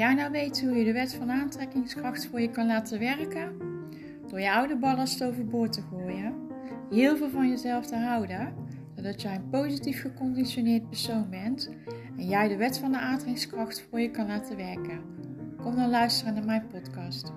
jij nou weet hoe je de wet van aantrekkingskracht voor je kan laten werken? Door je oude ballast overboord te gooien, heel veel van jezelf te houden, zodat jij een positief geconditioneerd persoon bent en jij de wet van de aantrekkingskracht voor je kan laten werken. Kom dan luisteren naar mijn podcast.